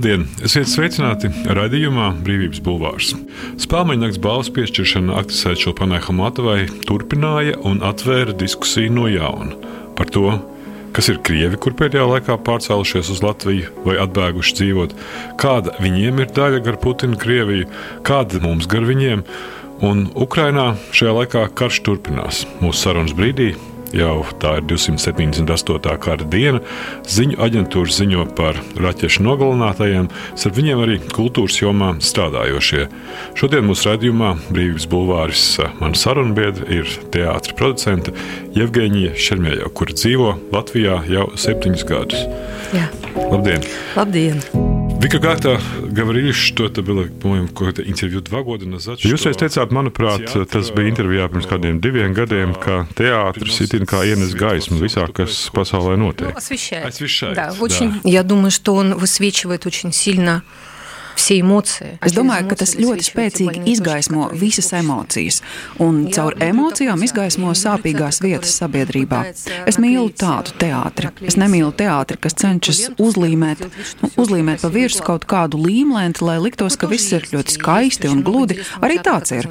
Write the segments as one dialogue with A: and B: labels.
A: Labdien! Esiet sveicināti raidījumā Brīvības Bulvārs. Spēļu nakts balvas piešķiršana Aktisai Čilpanai Hamatovai turpināja un atvēra diskusiju no jauna par to, kas ir krievi, kur pēdējā laikā pārcēlušies uz Latviju vai atbēguši dzīvot, kāda viņiem ir daļa gar Putinu Krieviju, kāda mums gar viņiem. Un Ukrainā šajā laikā karš turpinās. Mūsu sarunas brīdī jau tā ir 278. kara diena. Ziņu aģentūra ziņo par raķešu nogalinātajiem, starp viņiem arī kultūras jomā strādājošie. Šodien mūsu raidījumā Brīvības bulvāris mana sarunbiedra ir teātris producente Jevgeņija Šermēja, kur dzīvo Latvijā jau septiņus gadus.
B: Jā.
A: Labdien!
B: Labdien!
A: Вы когда-то говорили, что это было, по-моему, какое-то интервью два года назад.
C: Jūs reiz teicāt, manuprāt, tas bija intervijā pirms kādiem diviem gadiem, ka teātris ir kā ienes gaismu visā, kas pasaulē notiek.
B: Ну, освещает.
A: Освещает,
B: Да,
A: да.
B: очень. Я думаю, что он высвечивает очень сильно все эмоции.
D: Es domāju, ka tas ļoti spēcīgi izgaismo visas emocijas, un caur emocijām izgaismo sāpīgās vietas sabiedrībā. Es mīlu tādu teātri. Es nemīlu teātri, kas cenšas uzlīmēt, nu, uzlīmēt pa virsmu kaut kādu līmlenti, lai liktos, ka viss ir ļoti skaisti un gludi. Arī tāds ir.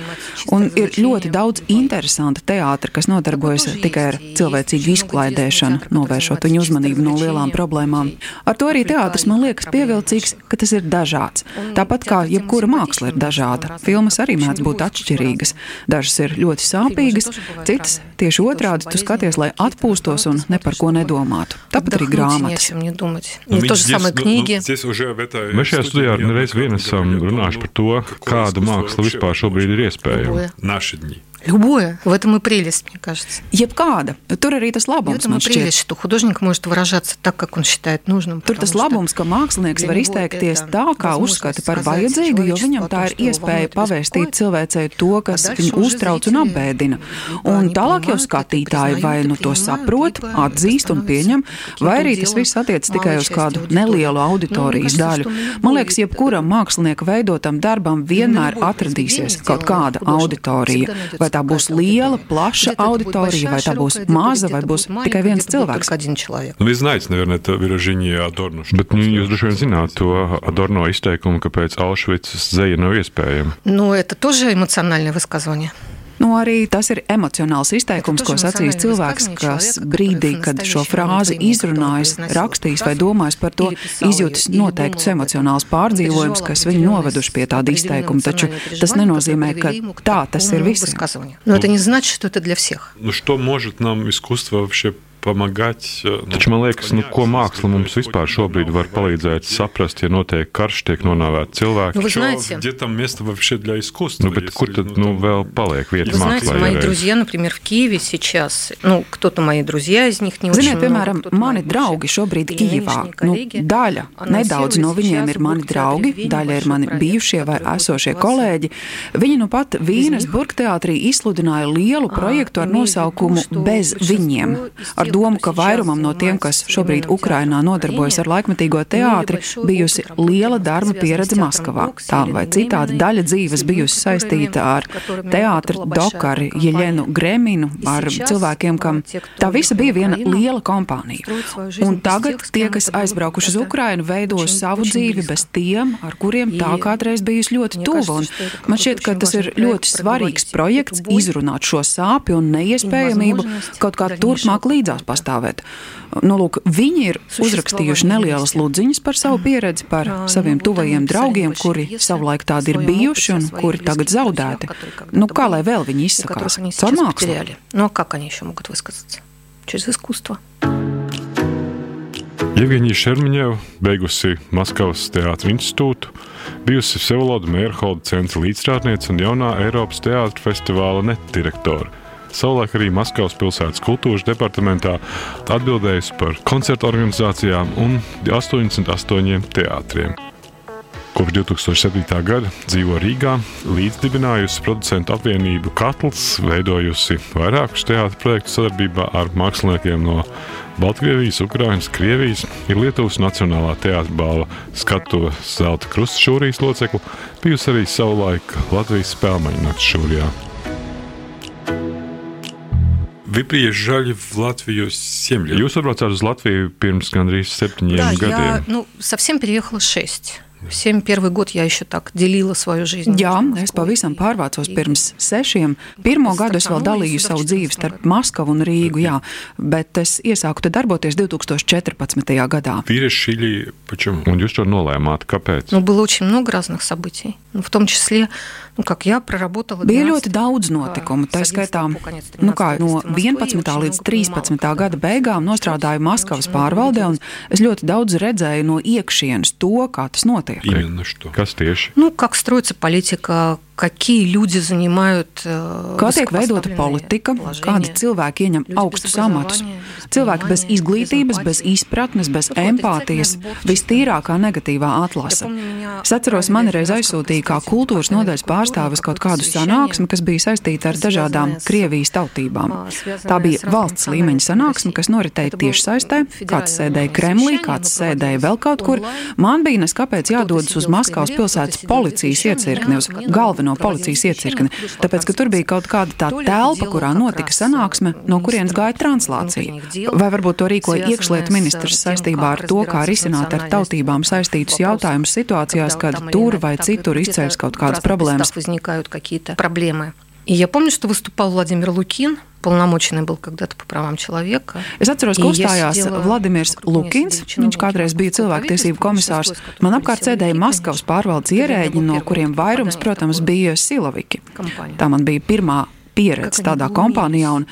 D: Un ir ļoti daudz interesanta teātra, kas nodarbojas tikai ar cilvēcīgu izklaidēšanu, novēršot viņu uzmanību no lielām problēmām. Ar to arī teātris man liekas pievilcīgs, ka tas ir dažāds. Tāpat kā jebkura māksla ir dažāda, filmas arī mēdz būt atšķirīgas. Dažas ir ļoti sāpīgas, citas tieši otrādi tu skaties, lai atpūstos un ne par ko nedomātu. Tāpat arī grāmatas.
A: Nu,
C: Mēs šajā studijā reiz vien esam runājuši par to, kāda māksla vispār šobrīd ir iespējama.
B: Любое.
A: Наши дни.
B: Любое. В этом и прелесть, мне кажется.
D: Jebkāda. Tur arī tas
B: В
D: labums
B: этом и
D: man šķiet.
B: прелесть, что художник может выражаться так, как он считает нужным.
D: Tur tas
B: потому что
D: labums, ka mākslinieks var izteikties tā, kā uzskata par vajadzīgu, jo viņam tā ir iespēja pavēstīt cilvēcei to, kas viņu uztrauc un apbēdina. Un tālāk jau skatītāji vai nu to saprot, atzīst un pieņem, vai arī tas viss attiec tikai uz kādu nelielu auditorijas daļu. Man liekas, jebkuram mākslinieka veidotam darbam vienmēr atradīsies kaut kāda auditorija. Vai tā būs liela, plaša
B: Где-то это будет
D: auditorija, vai
B: большая,
D: tā būs
B: широкая, где-то
D: maza, vai
B: где-то
D: būs
B: будет
D: tikai
B: маленькая,
D: viens
B: где-то будет
D: cilvēks.
B: только один человек.
A: Ну, вы знаете, наверное, это выражение Адорно. что
C: Bet nu,
A: после
C: jūs droši vien zināt to Adorno izteikumu, ka pēc Auschwitz zeja nav iespējama.
B: Но это тоже эмоциональное высказывание.
D: Nu, arī tas ir emocionāls izteikums, ko
B: Tas
D: sacīs
B: emocionāli
D: cilvēks,
B: высказывание
D: kas
B: человека,
D: brīdī,
B: который
D: kad šo
B: настоящий
D: frāzi
B: внутренний,
D: izrunājis,
B: который
D: rakstījis vai
B: произносил
D: domājis par to,
B: или писал
D: izjūtis
B: её, или
D: noteikts
B: думал об этом,
D: emocionāls pārdzīvojums,
B: переживал
D: kas viņu
B: определенные
D: noveduši pie tāda
B: определенные
D: izteikuma, taču
B: эмоциональные
D: tas
B: переживания,
D: nenozīmē,
B: которые
D: ka
B: привели ему к
D: tā tas ir
B: такому
D: visiem.
B: высказыванию. Но это не значит, что это для всех.
A: Ну, что может нам искусство вообще помогать? э, ну,
C: Taču man liekas, nu,
A: понять,
C: ko
A: если
C: māksla mums
A: происходит
C: vispār šobrīd var
A: много
C: palīdzēt saprast, ja notiek karš, tiek nonāvēti cilvēki.
B: Ну, вы
A: Чё,
B: знаете,
A: где там место вообще для искусства?
C: Nu, bet
A: если,
C: kur tad nu,
A: там-
C: vēl paliek vieta
B: Вы знаете,
C: mākslā?
B: мои
C: ja reiz?
B: друзья, например, в Киеве сейчас, ну, кто-то мои друзья из них не очень
D: Ziniet,
B: много,
D: piemēram,
B: кто-то
D: mani
B: мои
D: draugi
B: бывшие
D: šobrīd
B: или
D: Kijivā.
B: нынешние
D: Nu,
B: коллеги
D: daļa, nedaudz no viņiem ir mani draugi, daļa ir mani bijušie vai esošie kolēģi. Viņi nu pat Vīnes burgteātrī izsludināja lielu projektu ar nosaukumu Bez viņiem, ar domu, ka vairumam no tiem, kas šobrīd Ukrainā nodarbojas ar laikmetīgo teātri, bijusi liela darba pieredze Maskavā. Tā vai citādi daļa dzīves bijusi saistīta ar teātra dokari Jeļenu Greminu, ar cilvēkiem, kam tā visa bija viena liela kompānija. Un tagad tie, kas aizbraukuši uz Ukrainu, veido savu dzīvi bez tiem, ar kuriem tā kādreiz bijusi ļoti tuva. Un man šķiet, ka tas ir ļoti svarīgs projekts izrunāt šo sāpju un neiespējamību kaut kā turpmāk līdzās pastāvēt. Nu, lūk, viņi ir uzrakstījuši nelielas ludziņas par savu pieredzi, par saviem tuvajiem draugiem, kuri savulaik tādi ir bijuši un kuri tagad zaudēti. Nu, kā lai vēl viņi
B: у
D: izsakās?
B: которых они
D: Caur
B: сейчас
D: mākslu.
B: потеряли. Ну, а как они еще могут высказаться? Через искусство.
C: Jevgeņija Šermiņeva beigusi Maskavas teātris institūtu, bijusi Sevoloda Mērholda centra līdzstrādniece un jaunā Eiropas teātris festivāla netdirektore. Savulaik arī Maskavas pilsētas kultūras departamentā atbildējusi par koncertu organizācijām un 88 teātriem. Kopš 2007. gada dzīvo Rīgā, līdzdibinājusi producentu apvienību Katls, veidojusi vairākus teātros projektus sadarbībā ar māksliniekiem no Baltkrievijas, Ukrainas, Krievijas, ir Lietuvas Nacionālā teātris balva skatuve Zelta Krusta šūrijas locekla, bijusi arī savulaik Latvijas spēļu nakts šūrijā.
A: Вы приезжали в Латвию 7 лет.
C: Jūs atbraucāt uz Latviju pirms gandrīz septiņiem
B: Да,
C: gadiem.
B: я ну, совсем переехала 6. Семь первый год я еще так делила свою жизнь.
D: Jā,
B: между
D: es
B: Москвой
D: pavisam
B: и
D: pārvācos
B: Ригой.
D: pirms sešiem. Pirmo gadu es vēl dalīju savu dzīvi starp Maskavu un Rīgu, jā, bet es iesāku te darboties 2014. gadā.
A: Вы решили, почему?
C: Un jūs to nolēmāt, kāpēc?
B: Ну, было очень много разных событий. Ну, в том числе, ну, как я проработала...
D: Bija
B: 12
D: ļoti daudz notikumu. Tā
B: с 11
D: skaitā,
B: по конец
D: nu kā,
B: 13
D: no
B: в Москве, и
D: 11.
B: очень
D: līdz
B: много понимала,
D: 13.
B: как
D: gada beigām nostrādāju Maskavas pārvaldē, un es ļoti daudz redzēju no iekšienes to, kā tas notiek.
A: Именно что?
C: Kas tieši?
B: Ну, как строится политика, какие люди занимают э,
D: Kā tiek veidota
B: высокопоставленные
D: politika,
B: положения.
D: kādi cilvēki ieņem
B: Люди без
D: augstus amatus.
B: образования, без
D: Cilvēki bez
B: понимания,
D: izglītības,
B: без
D: bez
B: эмпатии.
D: izpratnes, bez
B: Такое
D: empātijas,
B: отрицательное отбор
D: vistīrākā negatīvā atlase.
B: Я помню, меня
D: Es atceros,
B: отправили
D: mani reiz
B: раз
D: aizsūtīja kā
B: как
D: kultūras
B: представитель
D: nodaļas pārstāvis
B: культуры,
D: kaut
B: какое-то
D: kādu
B: совещание,
D: sanāksmi, kas bija saistīta ar dažādām
B: связанное с,
D: Krievijas tautībām.
B: а, связанное
D: Tā bija
B: с разными
D: valsts līmeņa
B: национальностями
D: sanāksme, kas
B: России.
D: noritēja
B: Это был
D: tieši saistē, kāds
B: федеральное
D: sēdēja Kremlī,
B: совещание,
D: kāds
B: оно
D: sēdēja
B: проводилось
D: vēl kaut kur.
B: онлайн.
D: Man bija nes kāpēc jādodas uz
B: сидел в
D: Maskavas
B: Кремле,
D: pilsētas
B: кто-то сидел
D: policijas
B: за
D: iecirkni, uz
B: плечами,
D: galveno
B: no
D: policijas iecirkni, tāpēc, ka tur bija kaut kāda tā telpa, kurā notika sanāksme, no kurienes gāja translācija. Vai varbūt to rīkoja iekšlietu ministrs saistībā ar to, kā risināt ar tautībām saistītus jautājumus situācijās, kad tur vai citur izcēlas kaut kādas problēmas.
B: местах возникают какие-то проблемы. И я помню, что выступал Владимир Лукин, полномоченный был когда-то по правам человека.
D: Es atceros, ka
B: Ja
D: uzstājās
B: sēdēja
D: Vladimirs
B: вокруг меня
D: Lukins.
B: сидели
D: Viņš kādreiz bija cilvēktiesību komisārs. Man apkārt sēdēja Maskavas pārvaldes ierēģi, no kuriem vairums, protams, bija silaviki.
B: Kompānija.
D: Tā man bija pirmā pieredze
B: Как они
D: tādā
B: глумились.
D: kompānijā. Un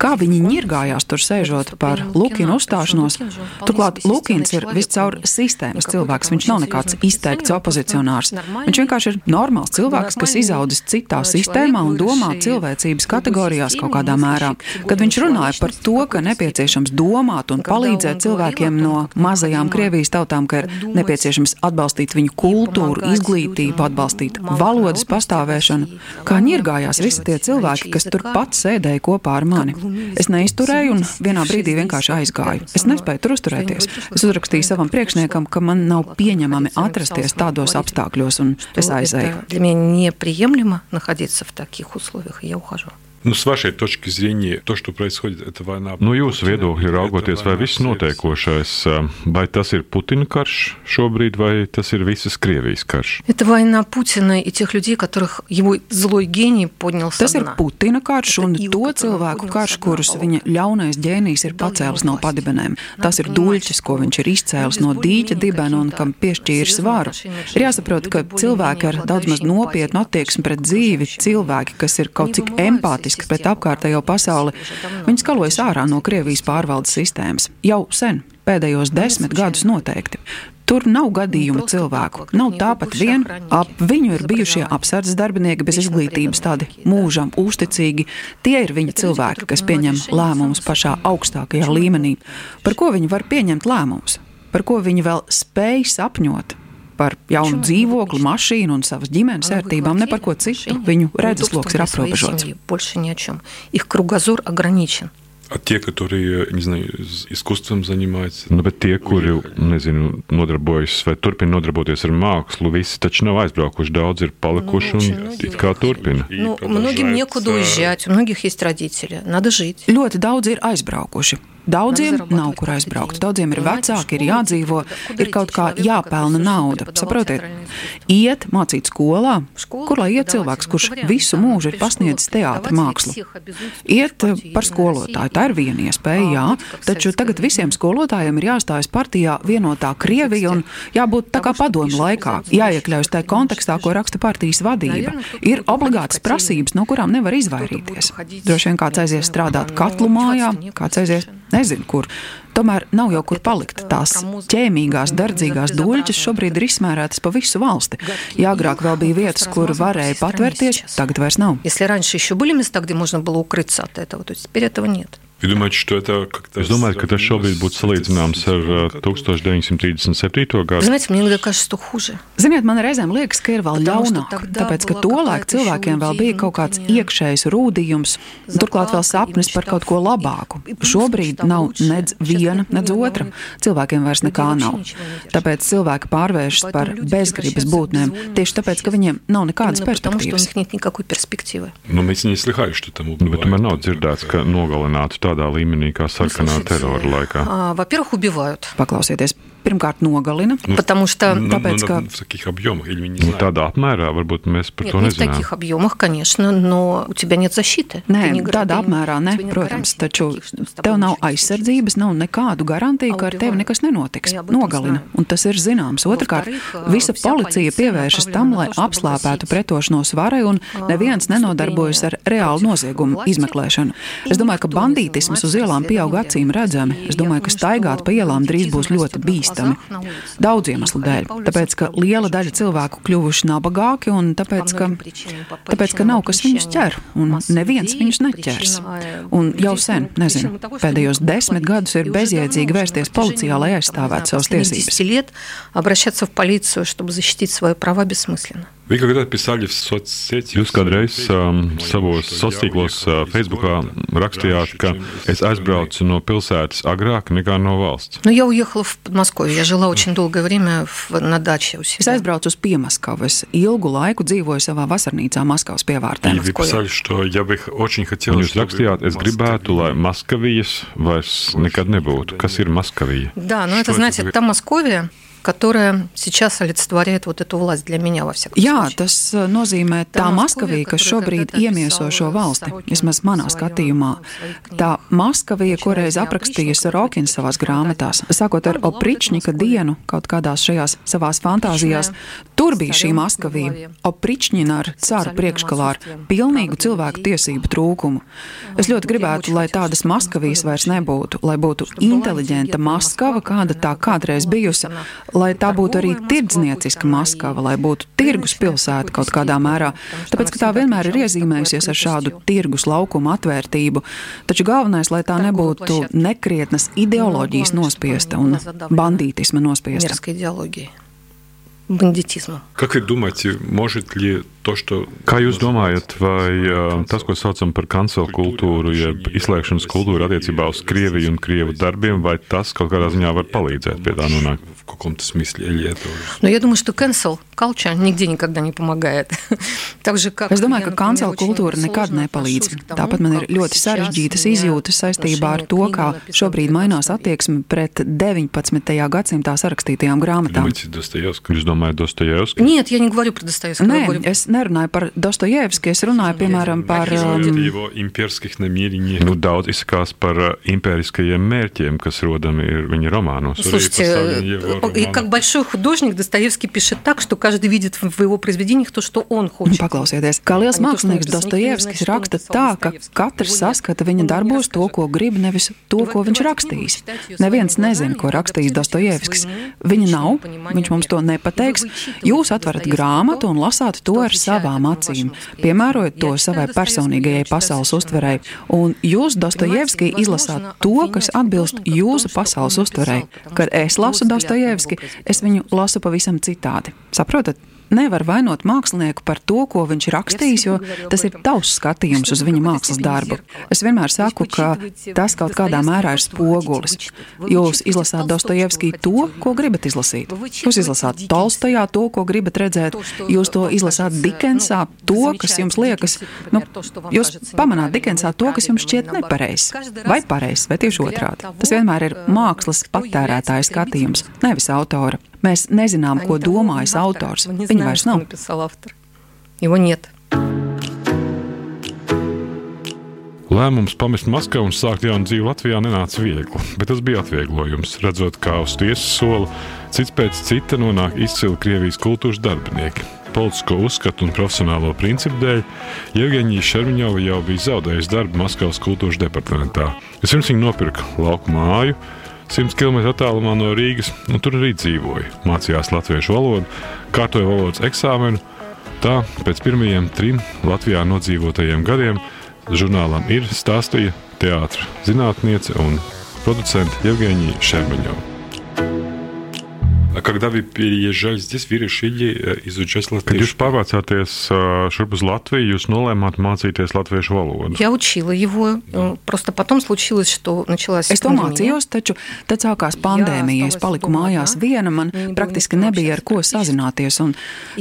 D: kā viņi ņirgājās tur sēžot par Lukina uzstāšanos. Turklāt Lukins ir viscaur sistēmas cilvēks. Viņš nav nekāds izteikts opozicionārs. Viņš vienkārši ir normāls cilvēks, kas izaudzis citā sistēmā un domā cilvēcības kategorijās kaut kādā mērā. Kad viņš runāja par to, ka nepieciešams domāt un palīdzēt cilvēkiem no mazajām Krievijas tautām, ka ir nepieciešams atbalstīt viņu kultūru, izglītību, atbalstīt valodas pastāvēšanu, kā ņirgājās visi tie cilvēki, kas turpat sēdēja kopā ar mani. Es neizturēju un vienā brīdī vienkārši aizgāju. Es nespēju tur uzturēties. Es uzrakstīju savam priekšniekam, ka man nav pieņemami atrasties tādos apstākļos, un es aizēju.
B: это Для меня неприемлемо находиться в таких условиях, и я ухожу.
A: Ну, с вашей точки зрения, то, что происходит, это война.
C: No jūsu
A: Putina,
C: viedokļa
A: это
C: raugoties, vai
A: война
C: viss
A: всех
C: notiekošais, vai tas ir Putina karš šobrīd, vai tas ir visas Krievijas karš?
B: Это война Путина и тех людей, которых его злой гений поднял со
D: Tas ir
B: дна.
D: Putina karš
B: Это
D: un
B: ил,
D: to
B: который
D: cilvēku
B: поднял
D: karš,
B: со дна
D: kurus
B: Павла.
D: viņa ļaunais ģēnijs ir pacēlis no padibenēm. Tas ir duļķis, ko viņš ir izcēlis no dīķa dibena un kam piešķīris varu. Ir jāsaprot, ka cilvēki ar daudz maz nopietnu attieksmi pret dzīvi, cilvēki, kas ir kaut cik empātiski pret apkārtējo pasauli, viņi skalojas ārā no Krievijas pārvaldes sistēmas. Jau sen, pēdējos desmit gadus noteikti. Tur nav gadījumu cilvēku. Nav tāpat vien. Ap viņu ir bijušie apsardzes darbinieki bez izglītības, tādi mūžam uzticīgi. Tie ir viņa cilvēki, kas pieņem lēmumus pašā augstākajā līmenī. Par ko viņi var pieņemt lēmumus? Par ko viņi vēl spēj sapņot? Par jaunu dzīvokli, mašīnu un savas ģimenes ērtībām, ne par ko citu. Viņu redzesloks ir aprobežots.
B: Больше ни о чем. Их кругозор ограничен.
A: А те, которые, не знаю, с искусством занимаются,
C: Nu, bet tie, kuri nezinu, nodarbojas vai turpina nodarboties ar mākslu, visi taču nav aizbraukuši. Daudz ir palikuši
B: очень
C: un
B: многие
C: it kā turpina.
A: И
B: Ну, многим некуда
A: продолжается-
B: уезжать, у многих есть родители. Надо жить.
D: Ļoti daudz ir aizbraukuši. Daudziem nav kur aizbraukt, daudziem ir vecāki, ir jādzīvo, ir kaut kā jāpelna nauda. Saprotiet, iet mācīt skolā, kur lai iet cilvēks, kurš visu mūžu ir pasniedzis teātra mākslu. Iet par skolotāju, tā ir viena iespēja, jā, taču tagad visiem skolotājiem ir jāstājas partijā vienotā Krievija un jābūt tā kā padomu laikā, jāiekļaujas tajā kontekstā, ko raksta partijas vadība. Ir obligātas prasības, no kurām nevar izvairīties. Droši vien kāds aizies strādāt katlu mājā, kāds aizies nezinu kur. Tomēr nav jau kur palikt. Tās ķēmīgās, dardzīgās duļķes šobrīd ir izmērētas pa visu valsti. Ja agrāk vēl bija vietas, kur varēja patvērties, tagad vairs nav.
B: Если раньше еще были места, где можно было укрыться от этого, то теперь этого нет.
A: Вы думаете, что это как-то...
C: Es domāju, ka tas šobrīd būtu salīdzināms ar 1937. gadu.
B: Знаете, мне иногда кажется, что хуже.
D: Ziniet, man reizēm liekas, ka ir vēl ļaunāk, tāpēc, ka tolaik cilvēkiem vēl bija kaut kāds iekšējs rūdījums, turklāt vēl sapnis par kaut ko labāku. Šobrīd nav nedz viena, nedz otra. Cilvēkiem vairs nekā nav. Tāpēc cilvēki pārvēršas par bezgribas būtnēm, tieši tāpēc, ka viņiem nav nekādas
B: Потому что у
D: perspektīvas.
B: них нет никакой перспективы.
A: Но мы не слыхали, что там
C: Nu, bet
A: убивают.
C: tomēr nav dzirdēts, ka nogalinātu tādā līmenī kā sarkanā
B: Слушайте,
C: terora laikā.
B: а, Во-первых, убивают.
D: Paklausieties, pirmkārt nogalina.
B: Потому что
A: Ну,
D: Tāpēc,
A: ну,
D: ka-
A: в таких объемах, или мы не
C: Nu,
A: знаем.
C: tādā apmērā varbūt mēs par
B: Нет,
C: to
B: не в
C: nezinām.
B: таких объемах, конечно, но у тебя нет защиты. Ты
D: Nē,
B: не гар-
D: tādā
B: ты-
D: apmērā ne,
B: тебе нет
D: protams,
B: гарантий
D: taču
B: никаких, что с тобой
D: tev nav
B: ничего не случится.
D: aizsardzības, nav nekādu garantiju, ka ar tevi nekas nenotiks.
B: Ja, об этом
D: Nogalina,
B: знаю.
D: un tas ir zināms. Otrakārt,
B: Во-вторых,
D: visa
B: вся
D: policija
B: полиция
D: pievēršas
B: направлена
D: tam,
B: на
D: lai
B: то, чтобы
D: apslāpētu
B: гасить,
D: pretošanos varai, un neviens nenodarbojas ar reālu noziegumu izmeklēšanu. Es domāju, ka bandītisms uz ielām pieaug acīm redzami. Es domāju, ka staigāt pa ielām drīz būs ļoti bīstami. Daudz iemeslu dēļ. Tāpēc, ka liela daļa cilvēku kļuvuši nabagāki, un tāpēc, ka, tāpēc, ka nav kas viņus ķer, un neviens viņus neķers. Un jau sen, nezinu, pēdējos desmit gadus ir bezjēdzīgi vērsties policijā, lai aizstāvētu savas tiesības.
B: 10 лет обращаться в полицию, чтобы защитить свои права, бессмысленно.
A: Вы когда писали в соцсети...
C: Jūs kādreiz um, savos sociālos tīklos, uh, Facebookā rakstījāt, ka es aizbraucu no pilsētas agrāk nekā no valsts.
B: Но я уехала в Подмосковье. Я жила очень долгое время в- на даче у
D: Es
B: себя.
D: aizbraucu uz Piemaskavu. Es ilgu laiku dzīvoju savā vasarnīcā Maskavas pievārtē.
A: И вы писали, что я бы очень хотел...
C: Un jūs rakstījāt, es gribētu, lai Maskavijas vairs nekad nebūtu. Kas ir Maskavija?
B: Да, но
A: Что
B: это,
A: это
B: знаете,
A: за-
B: та Московия, которая сейчас олицетворяет вот эту власть для меня, во всяком
D: Jā,
B: случае.
D: tas uh, nozīmē tā Maskavija, kas šobrīd iemieso šo valsti, vismaz manā skatījumā. Tā Maskavija, ko reiz aprakstīja Sorokins savās grāmatās, sākot ar Opričņika dienu, kaut kādās šajās savās fantāzijās, tur bija šī Maskavija, Opričņina ar caru priekškalā ar pilnīgu cilvēku tiesību trūkumu. Es ļoti gribētu, lai tādas Maskavijas vairs nebūtu, lai būtu inteliģenta Maskava, kāda tā kādreiz bijusi, lai tā būtu arī tirdznieciska Maskava, lai būtu tirgus pilsēta kaut kādā mērā. Tāpēc, ka tā vienmēr ir iezīmējusies ar šādu tirgus laukumu atvērtību. Taču galvenais, lai tā nebūtu nekrietnas ideoloģijas nospiesta un bandītisma nospiesta.
B: мерзкой идеологии, бандитизма.
A: Как вы думаете, может ли то, что...
C: Kā jūs domājat, vai uh, tas, ko saucam par kancelu kultūru, jeb izslēgšanas kultūru attiecībā uz Krieviju un Krievu darbiem, vai tas kaut kādā ziņā var palīdzēt pie tā nonākt?
A: В каком-то смысле, или это уже...
B: Но я думаю, что cancel culture нигде никогда не помогает. Так же, как
D: Es domāju,
B: я,
D: ka
B: например,
D: kancela
B: очень
D: kultūra nekad
B: сложно
D: nepalīdz.
B: отношусь к тому,
D: Tāpat man ir
B: как
D: ļoti
B: сейчас
D: sarežģītas
B: меня
D: izjūtas saistībā ar
B: отношение
D: to,
B: к
D: kā
B: книгам
D: šobrīd
B: написал
D: mainās
B: Достоевский.
D: attieksme pret 19. gadsimtā sarakstītajām grāmatām.
A: Думаете, Достоевского?
C: Jūs domājat, Dostojevski?
B: Нет, я не говорю про Достоевского. я
D: Nē,
B: говорю
D: es nerunāju par Dostojevski, es runāju piemēram par.
A: О
D: Um,
A: его имперских намерениях.
C: Nu, daudz izsakās par uh, impēriskajiem mērķiem, kas rodami ir viņa romānos.
B: Слушайте, и как большой художник Достоевский пишет так, что каждый видит в его произведениях то, что он хочет.
D: Paklausieties, kā liels
B: Они то, что
D: mākslinieks
B: написано, никто не
D: Dostojevskis
B: знает, что
D: raksta
B: написал
D: tā, ka
B: Достоевский.
D: katrs
B: Его нет.
D: saskata viņa
B: Он не
D: darbos to,
B: расскажет.
D: ko grib, nevis to, ko viņš rakstījis. Neviens nezina, ko rakstījis Dostojevskis. Viņa nav, viņš mums to nepateiks. Jūs atverat grāmatu un lasāt to ar savām acīm, piemērojot to savai personīgajai pasaules uztverei. Un jūs Dostojevski izlasāt to, kas atbilst jūsu pasaules uztverei. Kad es lasu Dostojevski, es viņu lasu pavisam citādi. Saprotat? Nevar vainot mākslinieku par to, ko viņš ir rakstījis, jo tas ir tavs skatījums uz viņa mākslas darbu. Es vienmēr saku, ka tas kaut kādā mērā ir spogulis. Jūs izlasāt Dostojevskī to, ko gribat izlasīt. Jūs izlasāt Tolstojā to, ko gribat redzēt. Jūs to izlasāt Dikensā, to, kas jums liekas, nu, jūs pamanāt Dikensā to, kas jums šķiet nepareizs. Vai pareizs, vai tieši otrādi. Tas vienmēr ir mākslas patērētāja skatījums, nevis autora. Mēs nezinām, ko domājis autors. Viņa vairs nav.
B: написал автор. Его нет.
C: Lēmums pamest Maskavu un sākt jaunu dzīvi Latvijā nenāca viegli, bet tas bija atvieglojums. Redzot, kā uz tiesas soli cits pēc cita nonāk izcili Krievijas kultūras darbinieki. Politisko uzskatu un profesionālo principu dēļ Jevģīnija Šermiņova jau bija zaudējusi darbu Maskavas kultūras departamentā. Vispirms viņa nopirka lauku māju, 100 km attālumā no Rīgas, un tur arī dzīvoja. Mācījās latviešu valodu, kārtoja valodas eksāmenu. Tā pēc pirmajiem trim Latvijā nodzīvotajiem gadiem žurnālam ir stāstīja, teātris zinātniece un producente Jevģīnija Šermaņova.
A: Когда вы переезжали здесь, вы решили изучать латышский?
C: Kad jūs pārvācāties šurp uz Latviju, jūs nolēmāt mācīties latviešu valodu?
B: Я учила его, просто потом случилось, что началась
D: Es to mācījos, taču tad sākās pandēmija. Es paliku mājās viena, man praktiski nebija ar ko sazināties, un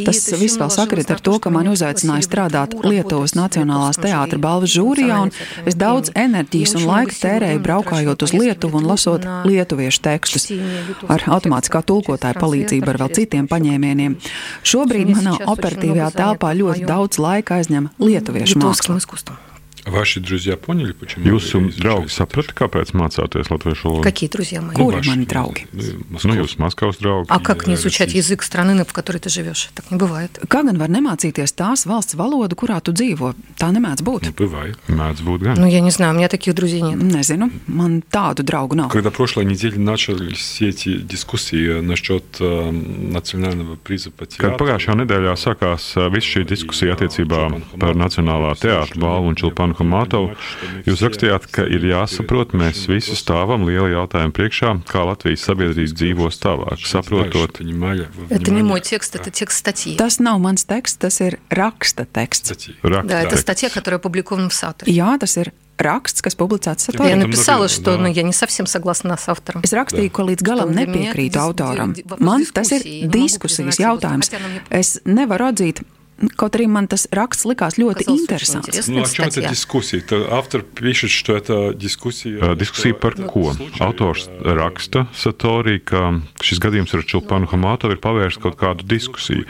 D: tas viss vēl sakrit ar to, ka man uzaicināja strādāt Lietuvas Nacionālās teātra balvas žūrijā, un es daudz enerģijas un laika tērēju braukājot uz Lietuvu un lasot lietuviešu tekstus ar automātiskā tulkotāju skolotāju palīdzību ar vēl citiem paņēmieniem. Šobrīd manā operatīvajā telpā ļoti daudz laika aizņem lietuviešu māksla.
A: Ваши друзья поняли, почему?
C: Jūsu draugi saprata, kāpēc mācāties latviešu valodu?
B: Какие друзья мои?
D: Кури мани draugi?
C: Nu, jūs Maskavas draugi.
B: А как не изучать язык страны, в которой ты живешь? Так не бывает.
D: Kā gan var nemācīties tās valsts valodu, kurā tu dzīvo? Tā nemēdz būt.
A: Не бывает.
C: Mēdz būt gan.
B: Ну, я не знаю, у меня таких друзей нет.
D: Nezinu, man tādu draugu nav.
A: Когда прошлой неделе начались все эти дискуссии насчет э, национального приза по
C: Kad
A: театру,
C: pagājušajā nedēļā sākās uh, viss šī diskusija attiecībā par Nacionālā teātra balvu un Čulpanu Hamatovu, jūs rakstījāt, ka ir jāsaprot, mēs visi stāvam liela jautājuma priekšā, kā Latvijas sabiedrība dzīvos tālāk, saprotot.
A: понимали,
B: Это не мой текст, это текст статьи.
D: Tas nav mans teksts, tas ir raksta teksts.
A: статьи.
B: Да, это
C: Rakstā.
B: статья, которая опубликована в Саторе.
D: Jā, tas ir raksts, kas publicēts
B: Я
D: Satorā.
A: Это
B: написала,
A: много,
B: что
A: да.
B: ну, я не совсем согласна с автором.
D: Es rakstīju, ka līdz galam
B: Что для меня
D: nepiekrītu
B: дис-
D: autoram.
B: ди- вопрос
D: Man tas ir
B: diskusija, не могу
D: diskusijas
B: признать его,
D: jautājums.
B: хотя она мне
D: Es nevaru atzīt, kaut arī man tas raksts likās ļoti
B: Казалось очень
D: interesants.
B: интересно.
A: Ну, о чем это
B: статья.
A: дискуссия? Это автор пишет, что это дискуссия...
C: Uh, Diskusija par ko? Autors raksta Satorī, ka šis gadījums ar Čulpanu Hamatovu ir pavērsts kaut kādu diskusiju.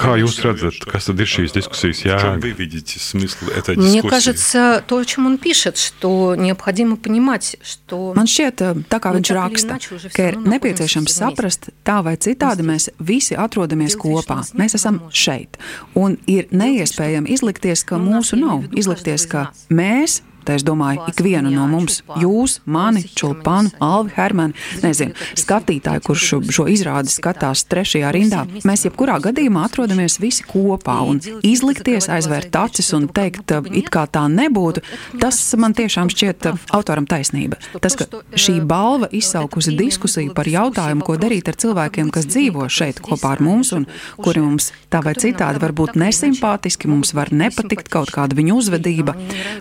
C: Kā jūs redzat, kas tad ir šīs diskusijas
A: В чем
C: jēga?
A: вы видите смысл этой
B: Мне
A: дискуссии?
B: кажется, то, о чем он пишет, что необходимо понимать, что
D: Man šķiet, tā kā
B: Nu,
D: viņš
B: tā kā
D: raksta,
B: iначе уже
D: ka ir
B: всё равно
D: nepieciešams
B: находимся вместе.
D: saprast, tā vai citādi mēs visi atrodamies
B: Делать вид, что
D: kopā.
B: нас нет,
D: Mēs esam
B: невозможно.
D: šeit. Un ir neiespējami izlikties, ka mūsu nav, izlikties, ka mēs Tā es domāju, ikvienu no mums, jūs, mani,
B: Hermanis,
D: Alvi Hermani, nezinu, skatītāji, kurš šo, izrādi skatās trešajā rindā, mēs jebkurā gadījumā atrodamies visi kopā un izlikties, aizvērt acis un teikt, it kā tā nebūtu, tas man tiešām šķiet autoram taisnība. Tas, ka šī balva izsaukusi diskusiju par jautājumu, ko darīt ar cilvēkiem, kas dzīvo šeit kopā ar mums un kuri mums tā vai citādi var būt nesimpātiski, mums var nepatikt kaut kāda viņu uzvedība,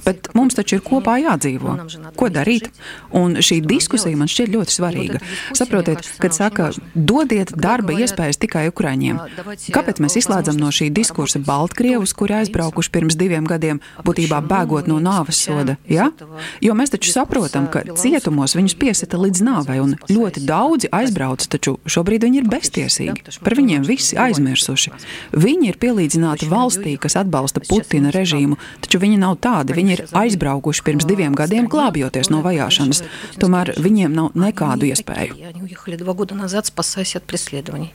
D: bet mums taču ir kopā jādzīvo. Ko darīt? Un šī diskusija man šķiet ļoti svarīga. Saprotiet, kad saka, dodiet darba iespējas tikai Ukraiņiem. Kāpēc mēs izslēdzam no šī diskursa Baltkrievus, kuri aizbraukuši pirms diviem gadiem, būtībā bēgot no nāves soda? Ja? Jo mēs taču saprotam, ka cietumos viņus piesita līdz nāvei, un ļoti daudzi aizbrauc, taču šobrīd viņi ir beztiesīgi. Par viņiem visi aizmirsuši. Viņi ir pielīdzināti valstī, kas atbalsta Putina režīmu, taču viņi nav tādi. Viņi ir aizbraukuši pirms diviem gadiem, glābjoties no vajāšanas. Tomēr viņiem nav nekādu iespēju.
B: Они уехали два года назад, спасаясь от преследований.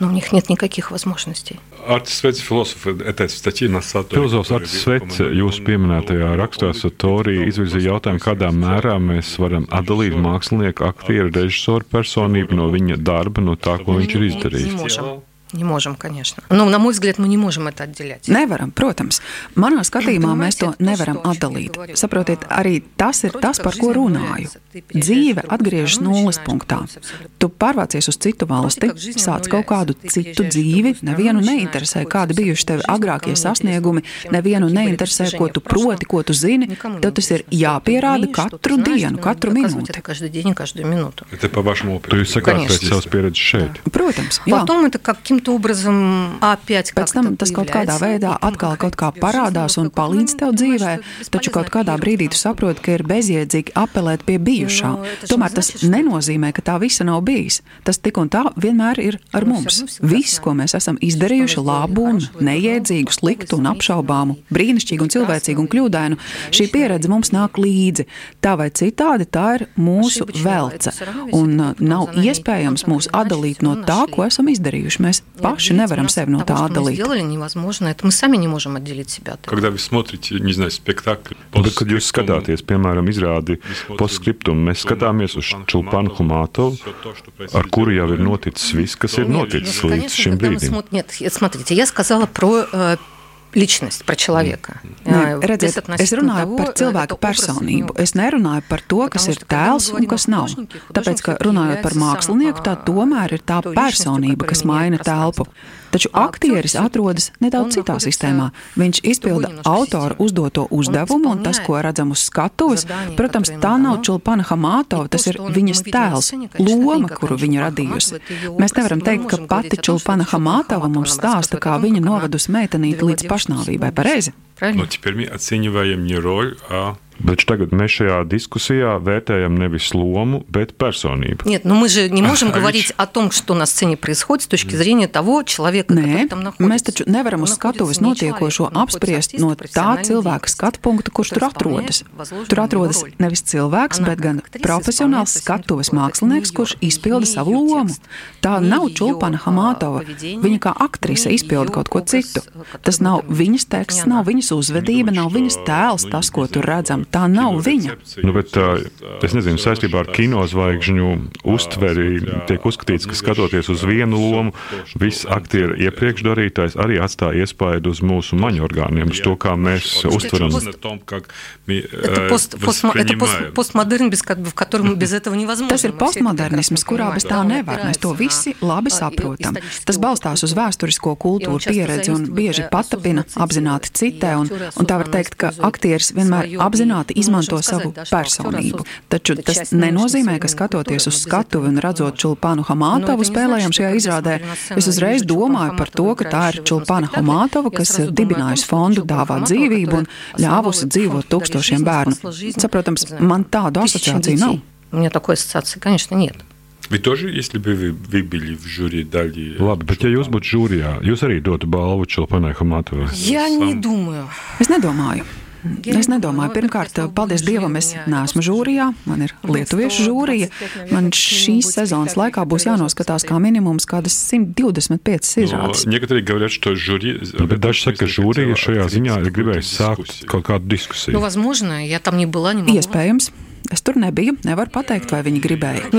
B: Но у них нет никаких возможностей.
A: Артис Svets, философ, этой статьи на Саторе.
C: Filozofs Arts Svets, jūsu pieminētajā rakstā Satorī izvirzīja jautājumu, kādā mērā mēs varam atdalīt mākslinieku, aktieru, režisoru personību no viņa darba, no tā, ko viņš ir
B: Не
C: izdarījis.
B: можем. Не можем, конечно. Но, на мой взгляд, мы не можем это отделять.
D: Nevaram, protams. Manā skatījumā mēs to nevaram atdalīt. Saprotiet, arī tas ir tas, par ko runāju. Dzīve atgriežas nulles punktā. Tu pārvācies uz citu valsti, sāc kaut kādu citu dzīvi, nevienu neinteresē, kādi bijuši tevi agrākie sasniegumi, nevienu neinteresē, ko tu proti, ko tu zini. Tev tas ir jāpierāda katru dienu, katru minūti.
B: Это каждый день и каждую минуту.
A: Это по вашему
C: Tu
A: опыту.
C: jūs sakāt
B: Конечно.
C: pēc savas pieredzes šeit.
D: Protams, jā.
B: Потом это каким-то образом опять
D: Pēc tam tas kaut kādā veidā atkal kaut kā parādās un palīdz tev dzīvē, taču kaut kādā brīdī tu saproti, ka ir bezjēdzīgi apelēt pie bijušā. Tomēr tas nenozīmē, ka tā visa nav bijis. Tas tik un tā vienmēr ir ar mums. Viss, ko mēs esam izdarījuši, labu un neiedzīgu, sliktu un apšaubāmu, brīnišķīgu un cilvēcīgu un kļūdainu, šī pieredze mums nāk līdzi. Tā vai citādi tā ir mūsu velce. Un uh, nav iespējams mūs atdalīt no tā, ko esam izdarījuši. Mēs paši nevaram sevi no tā
B: Того, что мы
D: atdalīt.
B: сделали, невозможно. Это мы сами не можем отделить себя от этого.
A: Когда вы смотрите, не знаю, спектакль...
C: Bet, kad jūs skatāties, piemēram, izrādi postscriptum, mēs skatāmies uz Čulpanu Humātovu, ar kuru jau ir noticis viss, kas ir
B: Нет,
C: noticis
B: ну,
C: līdz
B: конечно,
C: šim
B: когда мы
C: brīdim.
B: смотрим- Нет, я- смотрите, я сказала про э, личность, про человека.
D: Nē, redziet, es runāju par cilvēku personību. Es nerunāju par to, kas ir tēls un kas nav. Tāpēc, ka runājot par mākslinieku, tā tomēr ir tā personība, kas maina telpu. Taču aktieris atrodas nedaudz citā sistēmā. Viņš izpilda autora uzdoto uzdevumu, un tas, ko redzam uz skatuves, protams, tā nav Čulpana Hamātova, tas ir viņas tēls, loma, kuru viņa radījusi. Mēs nevaram teikt, ka pati Čulpana Hamātova mums stāsta, kā viņa novedusi meitenīti līdz pašnāvībai. Pareizi?
A: Но теперь мы оцениваем не роль, а
C: Bet tagad mēs šajā diskusijā vērtējam nevis lomu, bet personību.
B: Нет, но мы же не можем говорить о том, что на сцене происходит с точки зрения того человека,
D: Nē, mēs taču nevaram uz skatuves notiekošo apspriest no tā cilvēka skatu punkta, kurš tur atrodas. Tur atrodas nevis cilvēks, bet gan profesionāls skatuves mākslinieks, kurš izpilda savu lomu. Tā nav Čulpana Hamātova. Viņa kā aktrise izpilda kaut ko citu. Tas nav viņas teksts, nav viņas uzvedība, nav viņas tēls, tas, ko tur redzam tā nav viņa.
C: Nu, bet, es nezinu, saistībā ar kinozvaigžņu uztveri tiek uzskatīts, ka skatoties uz vienu lomu, viss aktieru iepriekš darītais arī atstāja iespaidu uz mūsu maņorgāniem, uz to, kā mēs uztveram.
D: Tas ir postmodernisms, kurā bez tā nevar. Mēs to visi labi saprotam. Tas balstās uz vēsturisko kultūru pieredzi un bieži patapina, apzināti citē, un, un tā var teikt, ka aktieris vienmēr apzināti izmanto savu personību. Taču tas nenozīmē, ka skatoties uz skatuvi un redzot Čulpānu Hamātovu spēlējam šajā izrādē, es uzreiz domāju par to, ka tā ir Čulpāna Hamātova, kas ir dibinājusi fondu Dāvā dzīvību un ļāvusi dzīvot tūkstošiem bērnu. Saprotams, man tādu asociāciju nav.
B: У меня такой ассоциации, конечно, нет.
A: Вы тоже, если бы вы, вы были в жюри, дали...
C: Labi, bet ja jūs būtu žūrijā, jūs arī dotu balvu Čilpanai Hamatovai?
B: Я не думаю.
D: Es nedomāju. Es nedomāju, pirmkārt, paldies Dievam, es neesmu žūrijā, man ir lietuviešu žūrija. Man šīs sezonas laikā būs jānoskatās kā minimums kādas 125 izrādes.
C: Daži saka, ka žūrija šajā ziņā ir gribējusi sākt kaut kādu diskusiju.
D: Iespējams. Es tur nebiju, nevaru pateikt, vai viņi gribēja.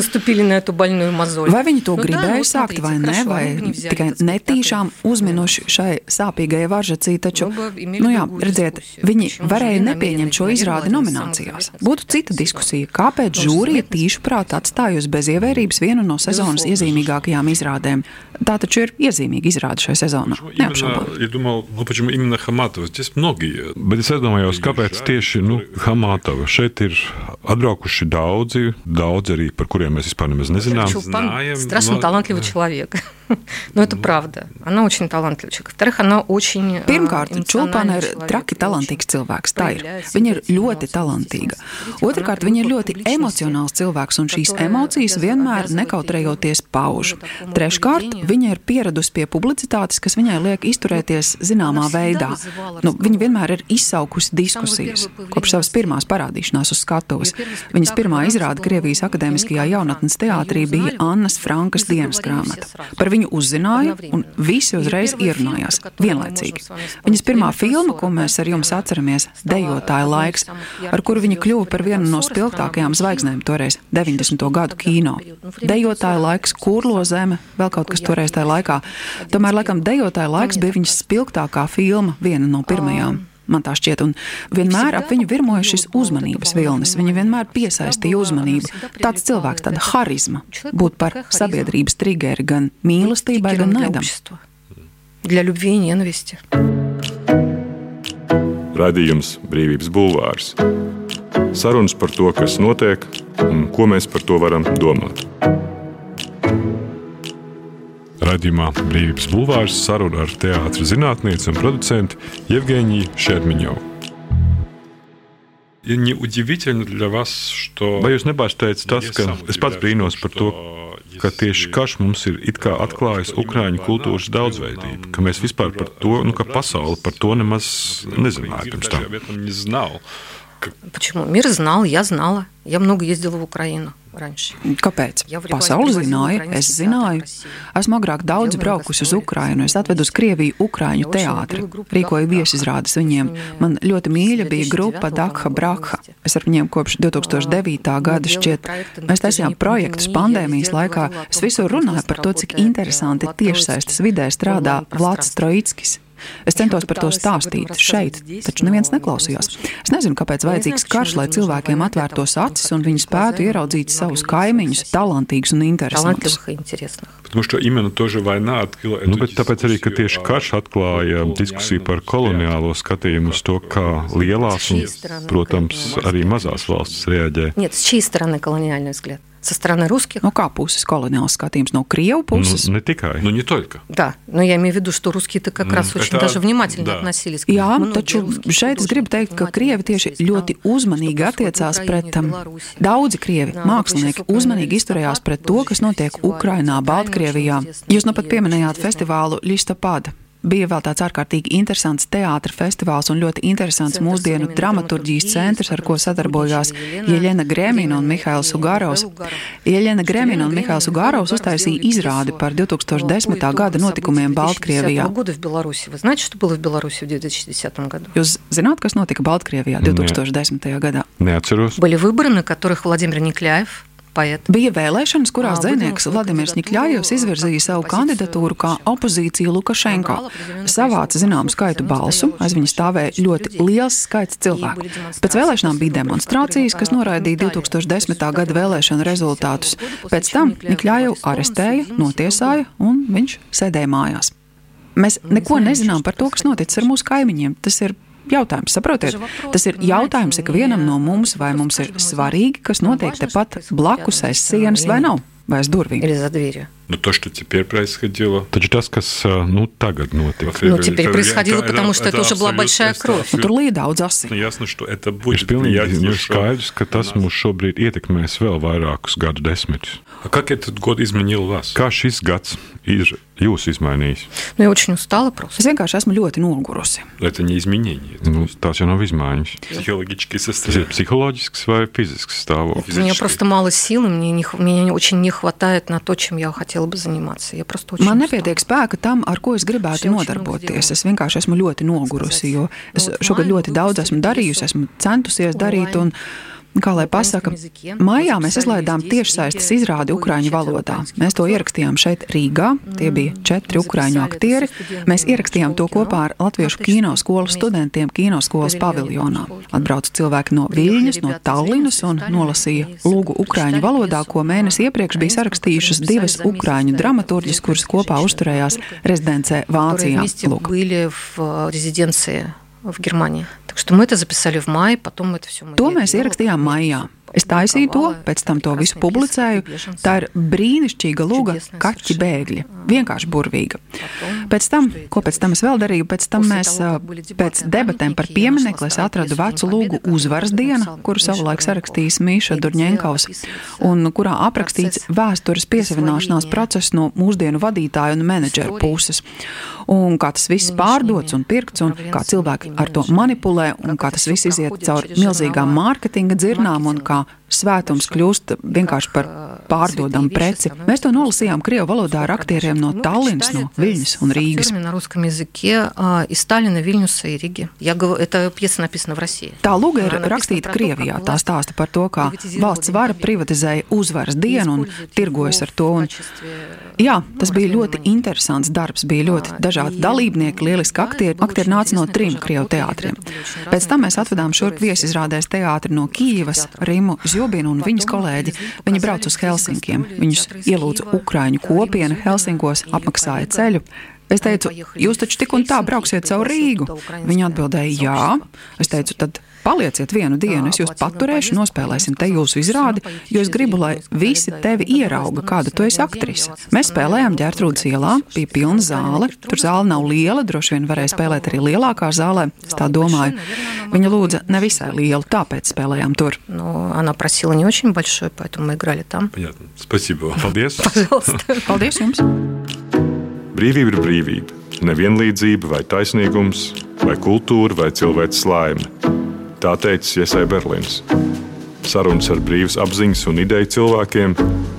D: Vai viņi to gribēja sākt vai nē, vai tikai netīšām uzminuši šai sāpīgajai varžacī, taču,
B: nu,
D: nu jā, redziet, viņi varēja nepieņemt šo izrādi nominācijās. Būtu cita diskusija, kāpēc žūrija tīšu prāt atstājusi bez ievērības vienu no sezonas iezīmīgākajām izrādēm. Tā taču ir iezīmīga izrāde šajā sezonā. Neapšaubām.
A: Nu,
C: Bet es iedomājos, kāpēc tieši nu, Hamatova šeit ir atbraukuši daudzi, daudzi arī par kuriem mēs vispār nemaz nezinām.
B: Чулпан
A: знаем,
B: страшно
A: но-
B: талантливый человек. Но это правда. Она очень талантливый человек. Во-вторых, она очень
D: Pirmkārt,
B: э,
D: Čulpana
B: эмоциональный
D: ir
B: человек,
D: traki
B: очень
D: talantīgs cilvēks. Tā ir.
B: проявляет
D: Viņa ir
B: себя
D: ļoti
B: эмоции.
D: talantīga.
B: Смотрите,
D: Otrakārt,
B: она
D: viņa ir
B: привыкла
D: ļoti
B: к личности,
D: emocionāls cilvēks, un šīs
B: которая
D: emocijas
B: обяз-
D: vienmēr
B: обязывает
D: nekautrējoties
B: её
D: pauž.
B: к такому
D: Treškārt,
B: поведению.
D: viņa ir pieradusi pie publicitātes, kas viņai liek izturēties zināmā
B: Она всегда
D: veidā.
B: вызывала
D: Nu, viņa
B: разговор.
D: vienmēr ir izsaukusi diskusijas
B: первое
D: kopš savas pirmās parādīšanās uz skatuves. Viņas pirmā izrāde Krievijas Akadēmiskajā jaunatnes teātrī bija Annas Frankas dienas grāmata. Par viņu uzzināja, un visi uzreiz ierunājās vienlaicīgi. Viņas pirmā filma, ko mēs ar jums atceramies, Dejotāja laiks, ar kuru viņa kļuva par vienu no spilgtākajām zvaigznēm toreiz 90. gadu kino. Dejotāja laiks, kurlo zeme, vēl kaut kas toreiz tajā laikā. Tomēr, laikam, Dejotāja laiks bija viņas spilgtākā filma, viena no pirmajām Man tā šķiet, un vienmēr ap viņu virmoja šis uzmanības vilnis. Viņa vienmēr piesaistīja uzmanību. Tāds cilvēks, tāda harizma, būt par sabiedrības triggeri gan mīlestībai, gan
B: Триггером для
D: naidam.
B: общества. Для любви и ненависти.
C: Radījums Brīvības bulvārs. Sarunas par to, kas notiek un ko mēs par to varam domāt. Radījumā Brīvības bulvārs saruna ar teātris zinātnieci un producentu Jevģīniju Šermiņovu.
A: И неудивительно для вас, что...
C: Vai jūs nepārsteidz tas, ka es pats brīnos par to, ka tieši karš mums ir it kā atklājis Ukrāņu kultūras daudzveidību, ka mēs vispār par to, nu, ka pasaule par to nemaz nezināja pirms tam.
A: об этом не знал.
B: Почему? Мир знал, я знала. Я много ездила в Украину раньше.
D: Kāpēc? Pasaule zināja, es zināju. Esmu agrāk daudz braukusi uz Ukrajinu. Es atvedu uz Krieviju Ukrāņu teātri. Rīkoju viesizrādes viņiem. Man ļoti mīļa bija grupa Dakha Brakha. Es ar viņiem kopš 2009. gada šķiet. Mēs taisījām projektus pandēmijas laikā. Es visur runāju par to, cik interesanti tiešsaistes vidē strādā Vlads Troickis. Es centos par to stāstīt šeit, taču neviens neklausījās. Es nezinu, kāpēc vajadzīgs karš, lai cilvēkiem atvērtos acis un viņi spētu ieraudzīt savus kaimiņus, talantīgus un interesantus.
A: Потому что именно тоже война открыла
C: nu, bet tāpēc arī, ka tieši karš atklāja diskusiju par koloniālo skatījumu uz to, kā lielās un, protams, arī mazās valstis reaģē.
B: Нет, с чьей стороны колониальный взгляд? со стороны русских.
D: No kā puses koloniāls skatījums? No Krievu puses?
C: Nu, ne tikai.
A: Ну, не только.
B: Да, но я имею в виду, что русские-то как раз
A: Это-
B: очень даже внимательно
A: да.
B: относились к
D: Jā,
B: Многие
D: taču
B: русские
D: šeit es
B: художники
D: gribu teikt, ka
B: внимательно
D: krievi tieši
B: относились к
D: ļoti
B: тому,
D: uzmanīgi
B: что
D: attiecās
B: происходит в
D: pret
B: Украине,
D: um,
B: Беларуси.
D: daudzi krievi
B: Jā,
D: mākslinieki
B: bet šis
D: uzmanīgi
B: Ukrainas
D: izturējās pret to, kas
B: ļoti
D: notiek
B: festivāli,
D: Ukrainā,
B: Ukraiņu
D: Baltkrievijā.
B: очень
D: Jūs nu pat
B: известный,
D: pieminējāt
B: очень
D: festivālu Listopada. Bija vēl tāds ārkārtīgi interesants teātris festivāls un ļoti interesants
B: Centrs
D: mūsdienu
B: современной
D: dramaturģijas
B: dramaturģijas,
D: centrs, ar ko
B: par
D: sadarbojās
B: Jeļena
D: Jeļena Gremina un
B: Gremina
D: Mihails
B: un
D: Ugarovs.
B: Ugarov.
D: Jeļena Gremina un
B: Елена
D: Mihails
B: Гремина и
D: Ugarovs
B: Михаил
D: uztaisīja
B: сделали
D: izrādi
B: пьесу
D: par
B: по
D: 2010.
B: итогам
D: gada
B: событий
D: notikumiem
B: 2010
D: Baltkrievijā.
B: года в Беларуси. Вы знаете, что было в Беларуси в 2010 году?
D: Jūs zināt, kas notika Baltkrievijā
C: Nē.
D: 2010. gadā?
C: Neatceros.
B: Были выборы, на которых Владимир Никляев, paiet.
D: Bija vēlēšanas, kurās dzinieks Vladimirs Nikļājevs izvirzīja savu kandidatūru kā opozīciju Lukašenko. Savāca zināmu skaitu balsu, aiz viņa stāvēja ļoti liels skaits cilvēku. Pēc vēlēšanām bija demonstrācijas, kas noraidīja 2010. gada vēlēšanu rezultātus. Pēc tam Nikļājevu arestēja, notiesāja un viņš sēdēja mājās. Mēs neko nezinām par to, kas noticis ar mūsu kaimiņiem. Tas ir jautājums, saprotiet? Tas ir jautājums ikvienam no mums, vai mums ir svarīgi, kas notiek tepat blakus aiz sienas vai nav, vai aiz durvīm.
A: Но то, что теперь происходило...
C: Taču tas, kas ā, nu, tagad notika,
B: Ну, теперь происходило, потому что это уже была большая кровь.
D: Tur līja daudz asi.
A: Ясно, что это
C: ir
A: будет
C: pilnīgi
A: влиять
C: nu,
A: еще
C: skaidrs, ka tas
A: на нас.
C: mūs šobrīd ietekmēs vēl vairākus gadu desmitus.
A: А как этот год изменил вас?
C: Kā šis gads ir jūs izmainījis?
B: Ну, я очень устала просто.
D: Es vienkārši esmu ļoti nogurusi.
A: Это не изменение, это
C: Nu, tās jau nav izmaiņas.
A: психологическое
C: Tas ir
A: состояние.
C: psiholoģisks vai fizisks stāvoklis.
B: У меня просто мало сил, и мне, не, х- мне очень не хватает на то, чем я хотела бы заниматься. Я просто очень
D: Man
B: устала.
D: nepietiek spēka tam, ar ko es gribētu
B: Šie
D: nodarboties. Es vienkārši esmu ļoti nogurusi, jo es šogad ļoti daudz esmu darījusi, esmu centusies darīt. Un, Kā lai pasaka, maijā mēs izlaidām tiešsaistes izrādi ukraiņu valodā. Mēs to ierakstījām šeit Rīgā. Tie bija četri ukraiņu aktieri. Mēs ierakstījām to kopā ar latviešu kino skolas studentiem kino skolas paviljonā. Atbrauca cilvēki no Viļņas, no Tallinas un nolasīja lūgu ukraiņu valodā, ko mēnesi iepriekš bija sarakstījušas divas ukraiņu dramaturģis, kuras kopā uzturējās rezidencē Vācijā. Lūk.
B: В Германии. Так что мы это записали в мае, потом это все
D: To mēs ierakstījām maijā. Es taisīju to, pēc tam to visu publicēju. Tā ir brīnišķīga lūga, kaķi bēgļi. Vienkārši burvīga. Pēc tam, ko pēc tam es vēl darīju, pēc tam mēs pēc debatēm par pieminekli es atradu vecu lūgu uzvaras diena, kuru savulaik sarakstījis Mīša Durņenkaus, un kurā aprakstīts vēstures piesavināšanās process no mūsdienu vadītāju un menedžeru puses. Un kā tas viss pārdots un pirkts, un kā cilvēki ar to manipulē, un kā tas viss iziet cauri milzīgām mārketinga dzirnām, un kā Barbara svētums kļūst vienkārši par pārdodamu preci. Mēs to nolasījām Krievu valodā ar aktieriem no Tallinas, no Viņas un Rīgas. Tā lūga ir rakstīta Krievijā. Tā stāsta par to, kā valsts vara privatizēja uzvaras dienu un tirgojas ar to. Un, jā, tas bija ļoti interesants darbs. Bija ļoti dažādi dalībnieki, lieliski aktieri. Aktieri nāca no trim Krievu teātriem. Pēc tam mēs atvedām šurp viesizrādēs teātri no Kīvas, Rimu, Zjūru. Zjobinu un viņas kolēģi. Viņi brauc uz Helsinkiem. Viņus ielūdza Ukrāņu kopiena Helsinkos, apmaksāja ceļu. Es teicu, jūs taču tik un tā brauksiet caur Rīgu. Viņa atbildēja, jā. Es teicu, tad palieciet vienu dienu, es jūs paturēšu, nospēlēsim te jūsu izrādi, jo es gribu, lai visi tevi ierauga, kāda tu esi aktrise. Mēs spēlējām ģērtrūdas ielā, bija pilna zāle. Tur zāle nav liela, droši vien varēja spēlēt arī lielākā zālē. Es tā domāju. Viņa lūdza nevisai lielu, tāpēc spēlējām tur.
B: Но она просила не очень большой, поэтому мы играли там.
A: Понятно. Спасибо вам.
C: Paldies!
B: Пожалуйста.
D: Paldies jums!
C: Brīvība ir brīvība. Nevienlīdzība, vai taisnīgums, vai kultūra, vai cilvēks laime. Tā teica Iesai Berlīns. Sarunas ar brīvas apziņas un ideju cilvēkiem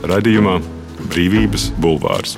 C: raidījumā Brīvības bulvārs.